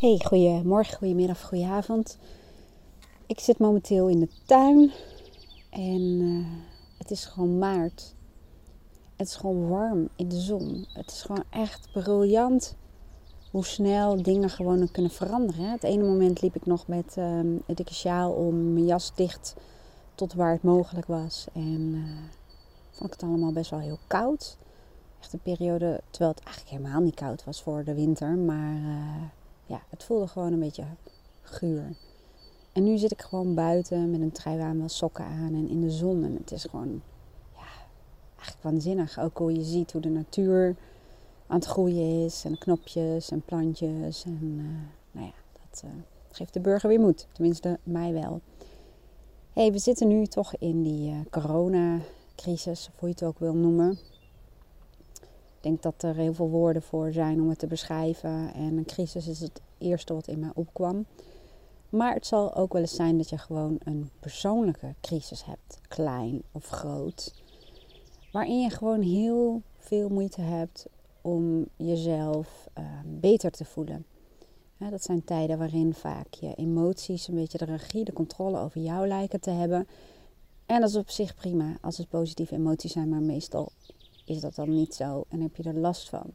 Hey, goedemorgen, goedemiddag, goedenavond. Ik zit momenteel in de tuin en uh, het is gewoon maart. Het is gewoon warm in de zon. Het is gewoon echt briljant hoe snel dingen gewoon kunnen veranderen. Het ene moment liep ik nog met uh, een dikke sjaal om mijn jas dicht tot waar het mogelijk was. En uh, vond ik het allemaal best wel heel koud. Echt een periode, terwijl het eigenlijk helemaal niet koud was voor de winter, maar ja, het voelde gewoon een beetje guur. En nu zit ik gewoon buiten met een trui wel sokken aan en in de zon. En het is gewoon, ja, eigenlijk waanzinnig. Ook hoe je ziet hoe de natuur aan het groeien is. En knopjes en plantjes. En uh, nou ja, dat uh, geeft de burger weer moed. Tenminste, mij wel. hey, we zitten nu toch in die uh, coronacrisis, of hoe je het ook wil noemen. Ik denk dat er heel veel woorden voor zijn om het te beschrijven. En een crisis is het eerste wat in mij opkwam. Maar het zal ook wel eens zijn dat je gewoon een persoonlijke crisis hebt, klein of groot. Waarin je gewoon heel veel moeite hebt om jezelf uh, beter te voelen. Dat zijn tijden waarin vaak je emoties een beetje de regie, de controle over jou lijken te hebben. En dat is op zich prima als het positieve emoties zijn, maar meestal is dat dan niet zo en heb je er last van.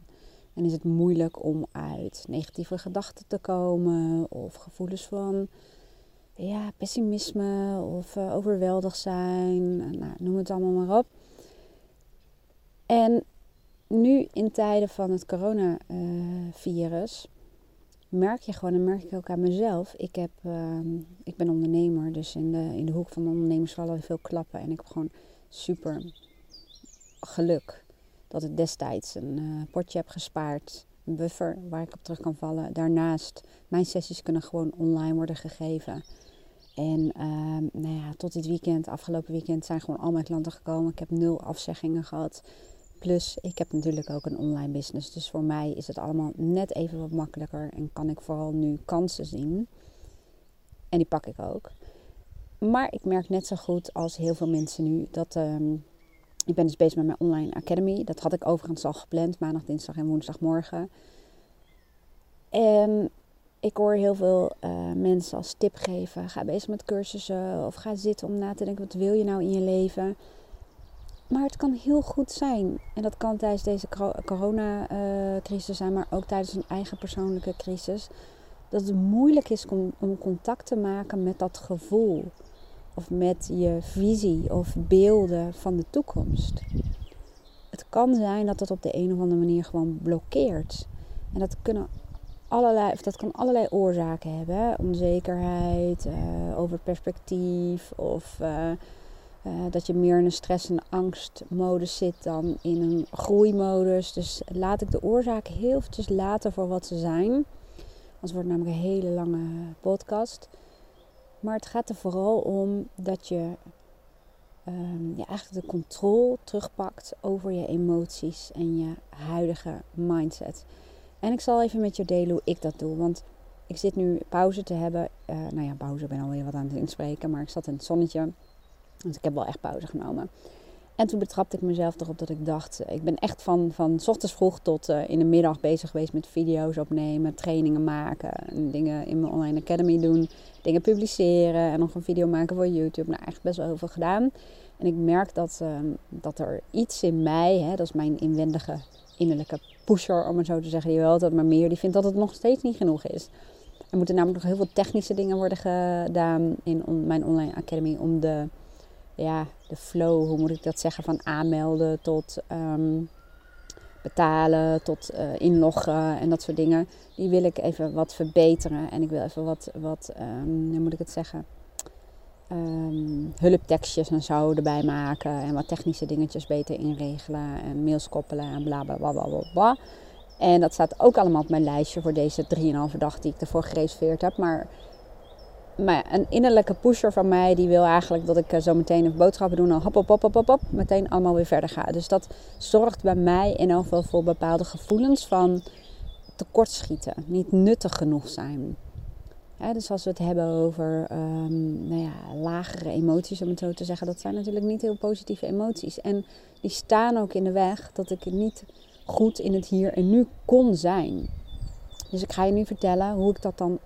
En is het moeilijk om uit negatieve gedachten te komen of gevoelens van ja, pessimisme of uh, overweldigd zijn. Nou, noem het allemaal maar op. En nu in tijden van het coronavirus merk je gewoon, en merk ik ook aan mezelf. Ik, heb, uh, ik ben ondernemer, dus in de, in de hoek van de ondernemers vallen veel klappen. En ik heb gewoon super geluk dat ik destijds een uh, potje heb gespaard. Een buffer waar ik op terug kan vallen. Daarnaast, mijn sessies kunnen gewoon online worden gegeven. En uh, nou ja, tot dit weekend, afgelopen weekend, zijn gewoon al mijn klanten gekomen. Ik heb nul afzeggingen gehad. Plus, ik heb natuurlijk ook een online business. Dus voor mij is het allemaal net even wat makkelijker. En kan ik vooral nu kansen zien. En die pak ik ook. Maar ik merk net zo goed als heel veel mensen nu dat um, ik ben dus bezig met mijn online academy. Dat had ik overigens al gepland, maandag, dinsdag en woensdagmorgen. En ik hoor heel veel uh, mensen als tip geven: ga bezig met cursussen of ga zitten om na te denken: wat wil je nou in je leven? Maar het kan heel goed zijn, en dat kan tijdens deze coronacrisis zijn, maar ook tijdens een eigen persoonlijke crisis, dat het moeilijk is om, om contact te maken met dat gevoel of met je visie of beelden van de toekomst. Het kan zijn dat dat op de een of andere manier gewoon blokkeert. En dat, kunnen allerlei, of dat kan allerlei oorzaken hebben. Onzekerheid, uh, over perspectief of uh, uh, dat je meer in een stress- en angstmodus zit dan in een groeimodus. Dus laat ik de oorzaken heel eventjes laten voor wat ze zijn. Anders wordt namelijk een hele lange podcast. Maar het gaat er vooral om dat je um, ja, eigenlijk de controle terugpakt over je emoties en je huidige mindset. En ik zal even met je delen hoe ik dat doe. Want ik zit nu pauze te hebben. Uh, nou ja, pauze, ben alweer wat aan het inspreken. Maar ik zat in het zonnetje. Dus ik heb wel echt pauze genomen. En toen betrapte ik mezelf erop dat ik dacht, ik ben echt van, van s ochtends vroeg tot uh, in de middag bezig geweest met video's opnemen, trainingen maken, en dingen in mijn online academy doen, dingen publiceren en nog een video maken voor YouTube. Nou, echt best wel heel veel gedaan. En ik merk dat, uh, dat er iets in mij, hè, dat is mijn inwendige innerlijke pusher om het zo te zeggen, die wil altijd maar meer, die vindt dat het nog steeds niet genoeg is. Er moeten namelijk nog heel veel technische dingen worden gedaan in mijn online academy om de ja, de flow, hoe moet ik dat zeggen, van aanmelden tot um, betalen, tot uh, inloggen en dat soort dingen. Die wil ik even wat verbeteren. En ik wil even wat, wat um, hoe moet ik het zeggen, um, hulptekstjes en zo erbij maken. En wat technische dingetjes beter inregelen. En mails koppelen en bla bla bla bla bla. En dat staat ook allemaal op mijn lijstje voor deze 3,5 dag die ik ervoor gereserveerd heb. Maar maar een innerlijke pusher van mij die wil eigenlijk dat ik eh, zo meteen een boodschappen doen en hop, hop, hop, hop, hop, hop, meteen allemaal weer verder ga. Dus dat zorgt bij mij in elk geval voor bepaalde gevoelens van tekortschieten, niet nuttig genoeg zijn. dus als we het hebben over um, nou ja, lagere emoties, om het zo te zeggen, dat zijn natuurlijk niet heel positieve emoties. En die staan ook in de weg dat ik niet goed in het hier en nu kon zijn. Dus ik ga je nu vertellen hoe ik dat dan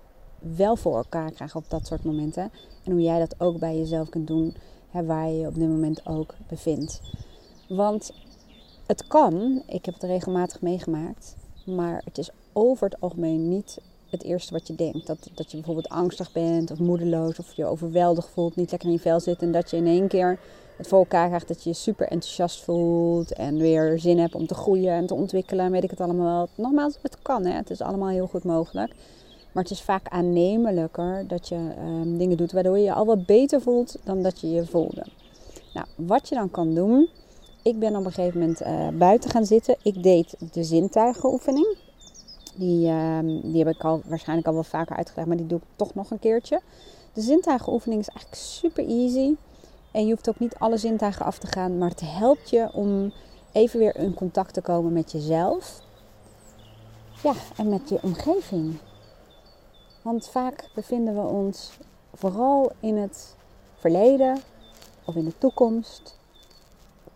wel voor elkaar krijg op dat soort momenten. En hoe jij dat ook bij jezelf kunt doen, hè, waar je je op dit moment ook bevindt. Want het kan, ik heb het regelmatig meegemaakt, maar het is over het algemeen niet het eerste wat je denkt. Dat, dat je bijvoorbeeld angstig bent of moedeloos of je overweldigd voelt, niet lekker in je vel zit en dat je in één keer het voor elkaar krijgt dat je je super enthousiast voelt en weer zin hebt om te groeien en te ontwikkelen, weet ik het allemaal wel. Nogmaals, het kan, hè? het is allemaal heel goed mogelijk. Maar het is vaak aannemelijker dat je ehm, dingen doet waardoor je je al wat beter voelt dan dat je je voelde. Nou, wat je dan kan doen. Ik ben op een gegeven moment uh, buiten gaan zitten. Ik deed de zintuigenoefening. Die, ehm, die heb ik al waarschijnlijk al wel vaker uitgelegd, maar die doe ik toch nog een keertje. De zintuigenoefening is eigenlijk super easy. En je hoeft ook niet alle zintuigen af te gaan, maar het helpt je om even weer in contact te komen met jezelf. Ja, en met je omgeving. Want vaak bevinden we ons vooral in het verleden of in de toekomst.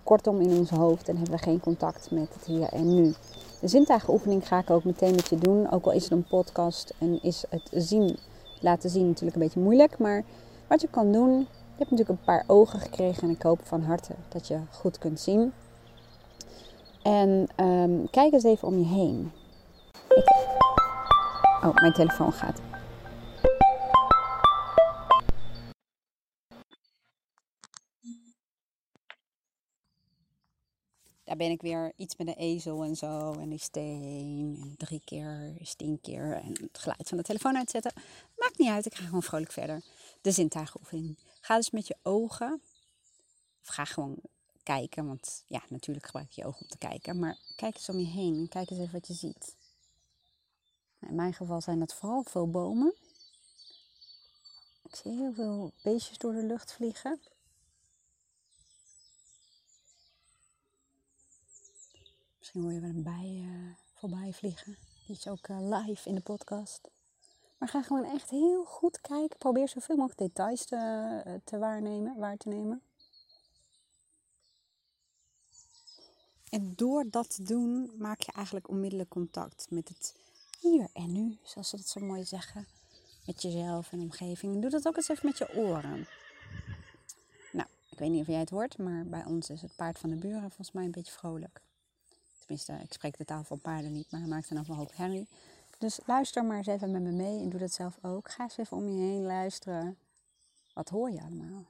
Kortom in ons hoofd en hebben we geen contact met het hier en nu. De zintuigenoefening ga ik ook meteen met je doen. Ook al is het een podcast en is het zien, laten zien natuurlijk een beetje moeilijk. Maar wat je kan doen, je hebt natuurlijk een paar ogen gekregen en ik hoop van harte dat je goed kunt zien. En um, kijk eens even om je heen. Ik... Oh, mijn telefoon gaat. Daar ben ik weer iets met een ezel en zo. En die steen. En drie keer is tien keer. En het geluid van de telefoon uitzetten. Maakt niet uit, ik ga gewoon vrolijk verder. De zintuigenoefening. Ga dus met je ogen. Of ga gewoon kijken. Want ja, natuurlijk gebruik je je ogen om te kijken. Maar kijk eens om je heen en kijk eens even wat je ziet. Nou, in mijn geval zijn dat vooral veel bomen. Ik zie heel veel beestjes door de lucht vliegen. Misschien hoor je wel een bij uh, voorbij vliegen. Die is ook uh, live in de podcast. Maar ga gewoon echt heel goed kijken. Probeer zoveel mogelijk details te, uh, te waarnemen, waar te nemen. En door dat te doen maak je eigenlijk onmiddellijk contact met het hier en nu, zoals ze dat zo mooi zeggen. Met jezelf en omgeving. Doe dat ook eens even met je oren. Nou, ik weet niet of jij het hoort, maar bij ons is het paard van de buren volgens mij een beetje vrolijk. Tenminste, ik spreek de taal van paarden niet, maar hij maakt dan een hoop herrie. Dus luister maar eens even met me mee en doe dat zelf ook. Ga eens even om je heen luisteren. Wat hoor je allemaal?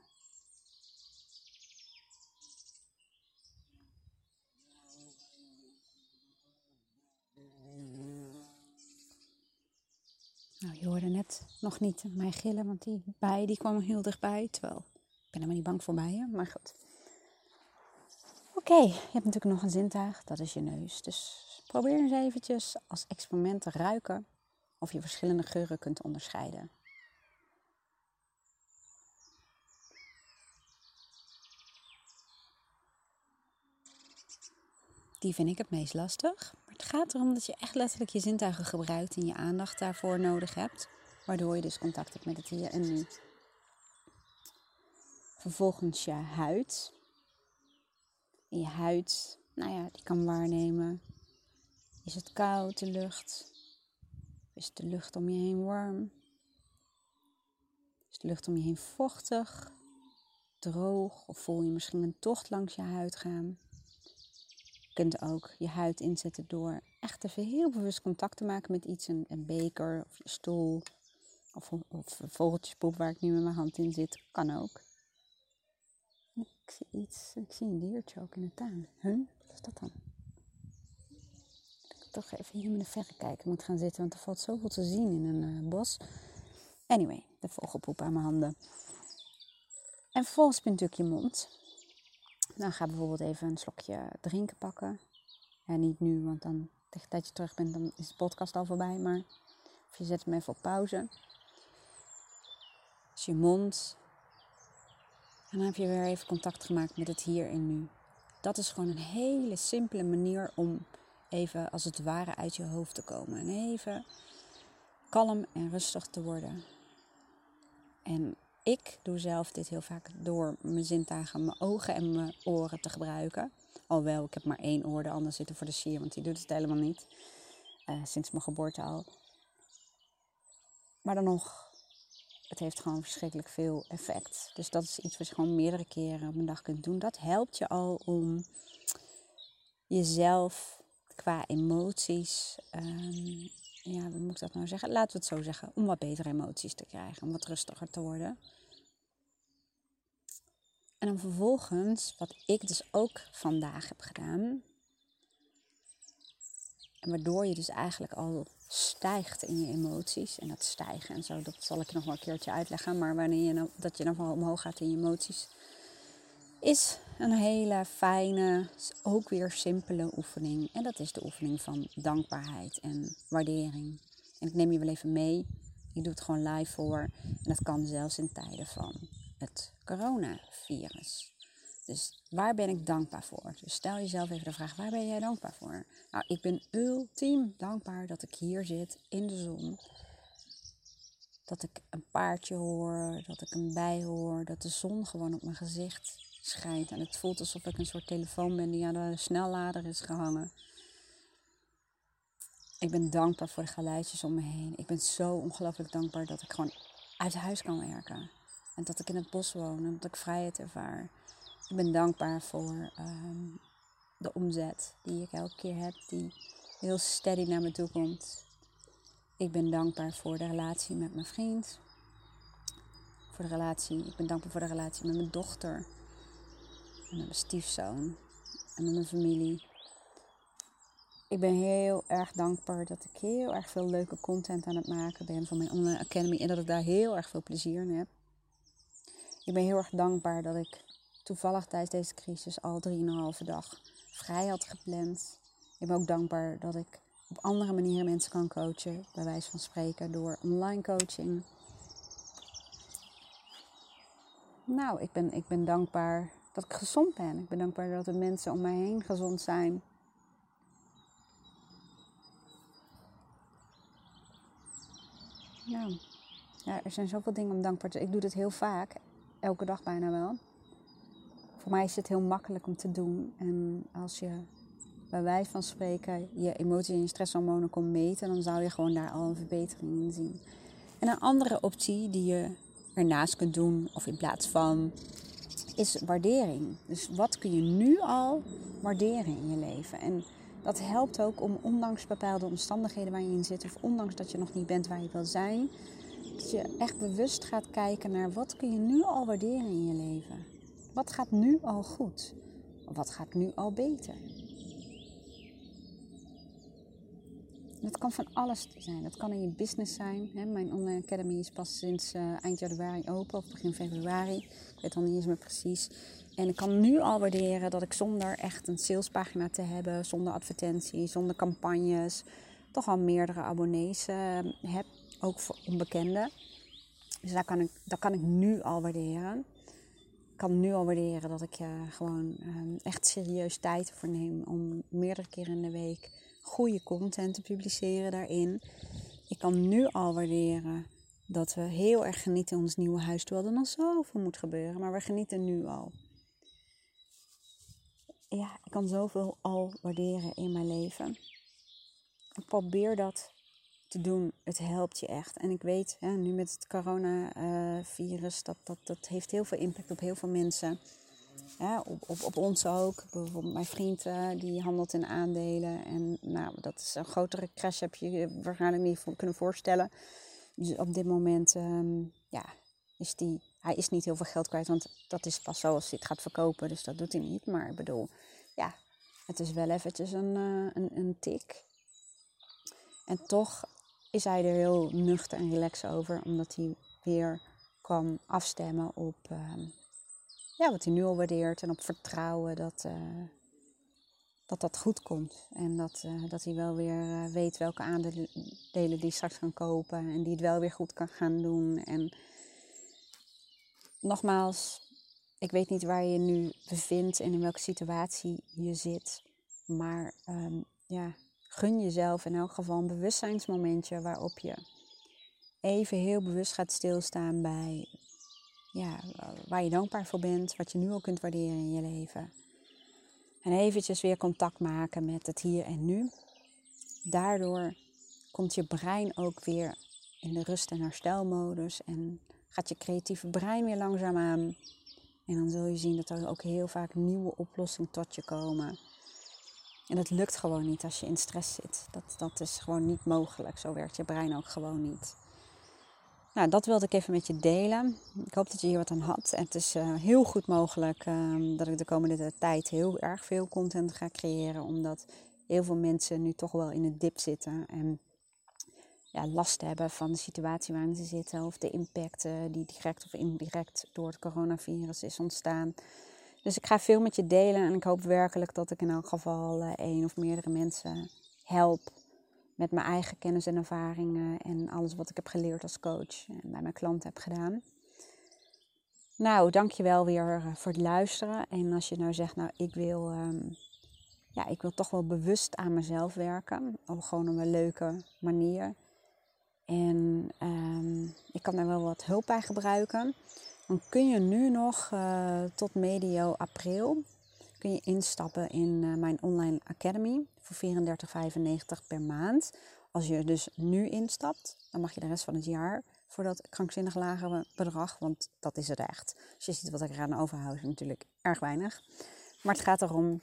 Nou, je hoorde net nog niet mij gillen, want die bij die kwam heel dichtbij. Terwijl, ik ben helemaal niet bang voor bijen, maar goed. Oké, je hebt natuurlijk nog een zintuig, dat is je neus. Dus probeer eens eventjes als experiment te ruiken of je verschillende geuren kunt onderscheiden. Die vind ik het meest lastig. Maar het gaat erom dat je echt letterlijk je zintuigen gebruikt en je aandacht daarvoor nodig hebt. Waardoor je dus contact hebt met het hier en nu. Vervolgens je huid je huid, nou ja, die kan waarnemen. Is het koud, de lucht? Is de lucht om je heen warm? Is de lucht om je heen vochtig, droog? Of voel je misschien een tocht langs je huid gaan? Je kunt ook je huid inzetten door echt even heel bewust contact te maken met iets. Een, een beker of je stoel of, of vogeltjespoep waar ik nu met mijn hand in zit. Kan ook. Ik zie iets, ik zie een diertje ook in de tuin. Huh? Wat is dat dan? Ik toch even hier met de verre kijken moet gaan zitten, want er valt zoveel te zien in een uh, bos. Anyway, de vogelpoep aan mijn handen. En vervolgens natuurlijk je mond. Dan ga bijvoorbeeld even een slokje drinken pakken. Ja, niet nu, want dan tegen dat je terug bent, dan is de podcast al voorbij. Maar of je zet hem even op pauze. Dus je mond, en dan heb je weer even contact gemaakt met het hier en nu. Dat is gewoon een hele simpele manier om even als het ware uit je hoofd te komen. En even kalm en rustig te worden. En ik doe zelf dit heel vaak door mijn zintuigen, mijn ogen en mijn oren te gebruiken. Alhoewel, ik heb maar één oor, de ander zit voor de sier, want die doet het helemaal niet. Uh, sinds mijn geboorte al. Maar dan nog, het heeft gewoon verschrikkelijk veel effect. Dus dat is iets wat je gewoon meerdere keren op een dag kunt doen. Dat helpt je al om jezelf qua emoties, um, ja, hoe moet ik dat nou zeggen? Laten we het zo zeggen, om wat betere emoties te krijgen, om wat rustiger te worden. En dan vervolgens, wat ik dus ook vandaag heb gedaan, en waardoor je dus eigenlijk al stijgt in je emoties. En dat stijgen en zo, dat zal ik nog wel een keertje uitleggen. Maar wanneer je nou, dat je dan wel omhoog gaat in je emoties, is een hele fijne, ook weer simpele oefening. En dat is de oefening van dankbaarheid en waardering. En ik neem je wel even mee. Ik doe het gewoon live voor. En dat kan zelfs in tijden van het coronavirus. Dus waar ben ik dankbaar voor? Dus stel jezelf even de vraag: waar ben jij dankbaar voor? Nou, ik ben ultiem dankbaar dat ik hier zit in de zon. Dat ik een paardje hoor, dat ik een bij hoor, dat de zon gewoon op mijn gezicht schijnt. En het voelt alsof ik een soort telefoon ben die aan de snellader is gehangen. Ik ben dankbaar voor de geluidjes om me heen. Ik ben zo ongelooflijk dankbaar dat ik gewoon uit huis kan werken. En dat ik in het bos woon en dat ik vrijheid ervaar. Ik ben dankbaar voor ehm, de omzet die ik elke keer heb, die heel steady naar me toe komt. Ik ben dankbaar voor de relatie met mijn vriend. Voor de relatie, ik ben dankbaar voor de relatie met mijn dochter. En met mijn stiefzoon. En met mijn familie. Ik ben heel erg dankbaar dat ik heel erg veel leuke content aan het maken ben voor mijn online academy. En dat ik daar heel erg veel plezier in heb. Ik ben heel erg dankbaar dat ik toevallig tijdens deze crisis al 3,5 dag vrij had gepland. Ik ben ook dankbaar dat ik op andere manieren mensen kan coachen, bij wijze van spreken door online coaching. Nou, ik ben, ik ben dankbaar dat ik gezond ben. Ik ben dankbaar dat de mensen om mij heen gezond zijn. Nou, ja, er zijn zoveel dingen om dankbaar te zijn. Ik doe dit heel vaak, elke dag bijna wel voor mij is het heel makkelijk om te doen. En als je bij wijze van spreken je emoties en je stresshormonen kon meten, dan zou je gewoon daar al een verbetering in zien. En een andere optie die je ernaast kunt doen, of in plaats van, is waardering. Dus wat kun je nu al waarderen in je leven? En dat helpt ook om, ondanks bepaalde omstandigheden waar je in zit, of ondanks dat je nog niet bent waar je wil zijn, dat je echt bewust gaat kijken naar wat kun je nu al waarderen in je leven. Wat gaat nu al goed? Wat gaat nu al beter? Dat kan van alles zijn. Dat kan in je business zijn. Mijn online academy is pas sinds eh, eind januari open of begin februari. Ik weet al niet eens meer precies. En ik kan nu al waarderen dat ik zonder echt een salespagina te hebben, zonder advertenties, zonder campagnes, toch al meerdere abonnees uh, heb. Ook voor onbekenden. Dus daar kan ik, dat kan ik nu al waarderen kan nu al waarderen dat ik uh, gewoon um, echt serieus tijd voor neem om meerdere keren in de week goede content te publiceren daarin. Ik kan nu al waarderen dat we heel erg genieten ons nieuwe huis, terwijl er nog zoveel moet gebeuren, maar we genieten nu al. Ja, ik kan zoveel al waarderen in mijn leven. Ik probeer dat te doen. Het helpt je echt. En ik weet, hè, nu met het coronavirus, dat, dat, dat heeft heel veel impact op heel veel mensen. Ja, op, op, op ons ook. Bijvoorbeeld mijn vriend uh, die handelt in aandelen. En nou, dat is een grotere crash heb je waarschijnlijk niet kunnen voorstellen. Dus op dit moment um, ja, is die, hij is niet heel veel geld kwijt. Want dat is pas zo als hij het gaat verkopen. Dus dat doet hij niet. Maar ik bedoel, ja, het is wel eventjes een, uh, een, een tik. En toch is hij er heel nuchter en relaxed over, omdat hij weer kan afstemmen op ehm, ja, wat hij nu al waardeert en op vertrouwen dat, uh, dat dat goed komt. En dat, uh, dat hij wel weer uh, weet welke aandelen die straks gaan kopen en die het wel weer goed kan gaan doen. En nogmaals, ik weet niet waar je nu bevindt en in welke situatie je zit, maar um, ja, gun jezelf in elk geval een bewustzijnsmomentje waarop je even heel bewust gaat stilstaan bij ja, waar je dankbaar voor bent, wat je nu al kunt waarderen in je leven. En eventjes weer contact maken met het hier en nu. Daardoor komt je brein ook weer in de rust- en herstelmodus. En gaat je creatieve brein weer langzaam aan. En dan zul je zien dat er ook heel vaak nieuwe oplossingen tot je komen. En dat lukt gewoon niet als je in stress zit. Dat, dat is gewoon niet mogelijk. Zo werkt je brein ook gewoon niet. Nou, dat wilde ik even met je delen. Ik hoop dat je hier wat aan had. En het is uh, heel goed mogelijk uh, dat ik de komende tijd heel erg veel content ga creëren. Omdat heel veel mensen nu toch wel in een dip zitten. En ja, last hebben van de situatie waarin ze zitten. Of de impact die direct of indirect door het coronavirus is ontstaan. Dus ik ga veel met je delen. En ik hoop werkelijk dat ik in elk geval uh, één of meerdere mensen help met mijn eigen kennis en ervaringen en alles wat ik heb geleerd als coach en bij mijn klanten heb gedaan. Nou, dankjewel weer eh, voor het luisteren. En als je nou zegt, nou, ik wil, um, ja, ik wil toch wel bewust aan mezelf werken. Of gewoon op een leuke manier. En um, ik kan daar wel wat hulp bij gebruiken. Dan kun je nu nog uh, tot medio april kun je instappen in uh, mijn online academy voor 34,95 per maand. Als je dus nu instapt, dan mag je de rest van het jaar voor dat krankzinnig lagere bedrag, want dat is het echt. Als je ziet wat ik eraan overhoud, is natuurlijk erg weinig. Maar het gaat erom,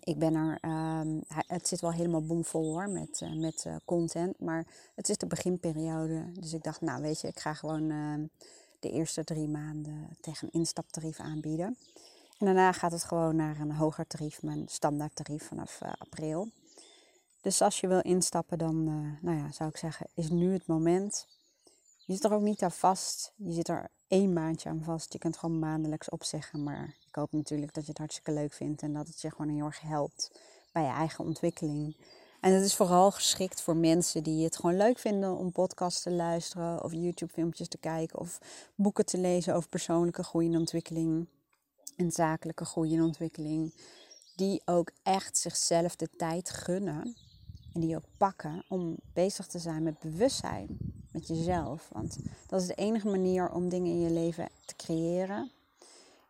ik ben er, um, het zit wel helemaal bomvol hoor met, uh, met content, maar het is de beginperiode. Dus ik dacht, nou weet je, ik ga gewoon uh, de eerste drie maanden tegen een instaptarief aanbieden. En daarna gaat het gewoon naar een hoger tarief, mijn standaard tarief vanaf uh, april. Dus als je wil instappen, dan uh, nou ja, zou ik zeggen, is nu het moment. Je zit er ook niet aan vast. Je zit er één maandje aan vast. Je kunt gewoon maandelijks opzeggen. Maar ik hoop natuurlijk dat je het hartstikke leuk vindt en dat het je gewoon heel erg helpt bij je eigen ontwikkeling. En het is vooral geschikt voor mensen die het gewoon leuk vinden om podcasts te luisteren of YouTube-filmpjes te kijken of boeken te lezen over persoonlijke groei en ontwikkeling en zakelijke groei en ontwikkeling, die ook echt zichzelf de tijd gunnen en die ook pakken om bezig te zijn met bewustzijn, met jezelf. Want dat is de enige manier om dingen in je leven te creëren.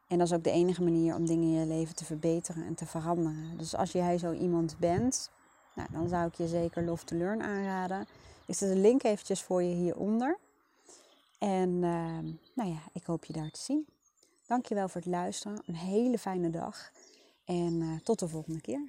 En dat is ook de enige manier om dingen in je leven te verbeteren en te veranderen. Dus als jij zo iemand bent, nou, dan zou ik je zeker Love to Learn aanraden. Ik zet de link eventjes voor je hieronder. En uh, nou ja, ik hoop je daar te zien. Dankjewel voor het luisteren. Een hele fijne dag. En uh, tot de volgende keer.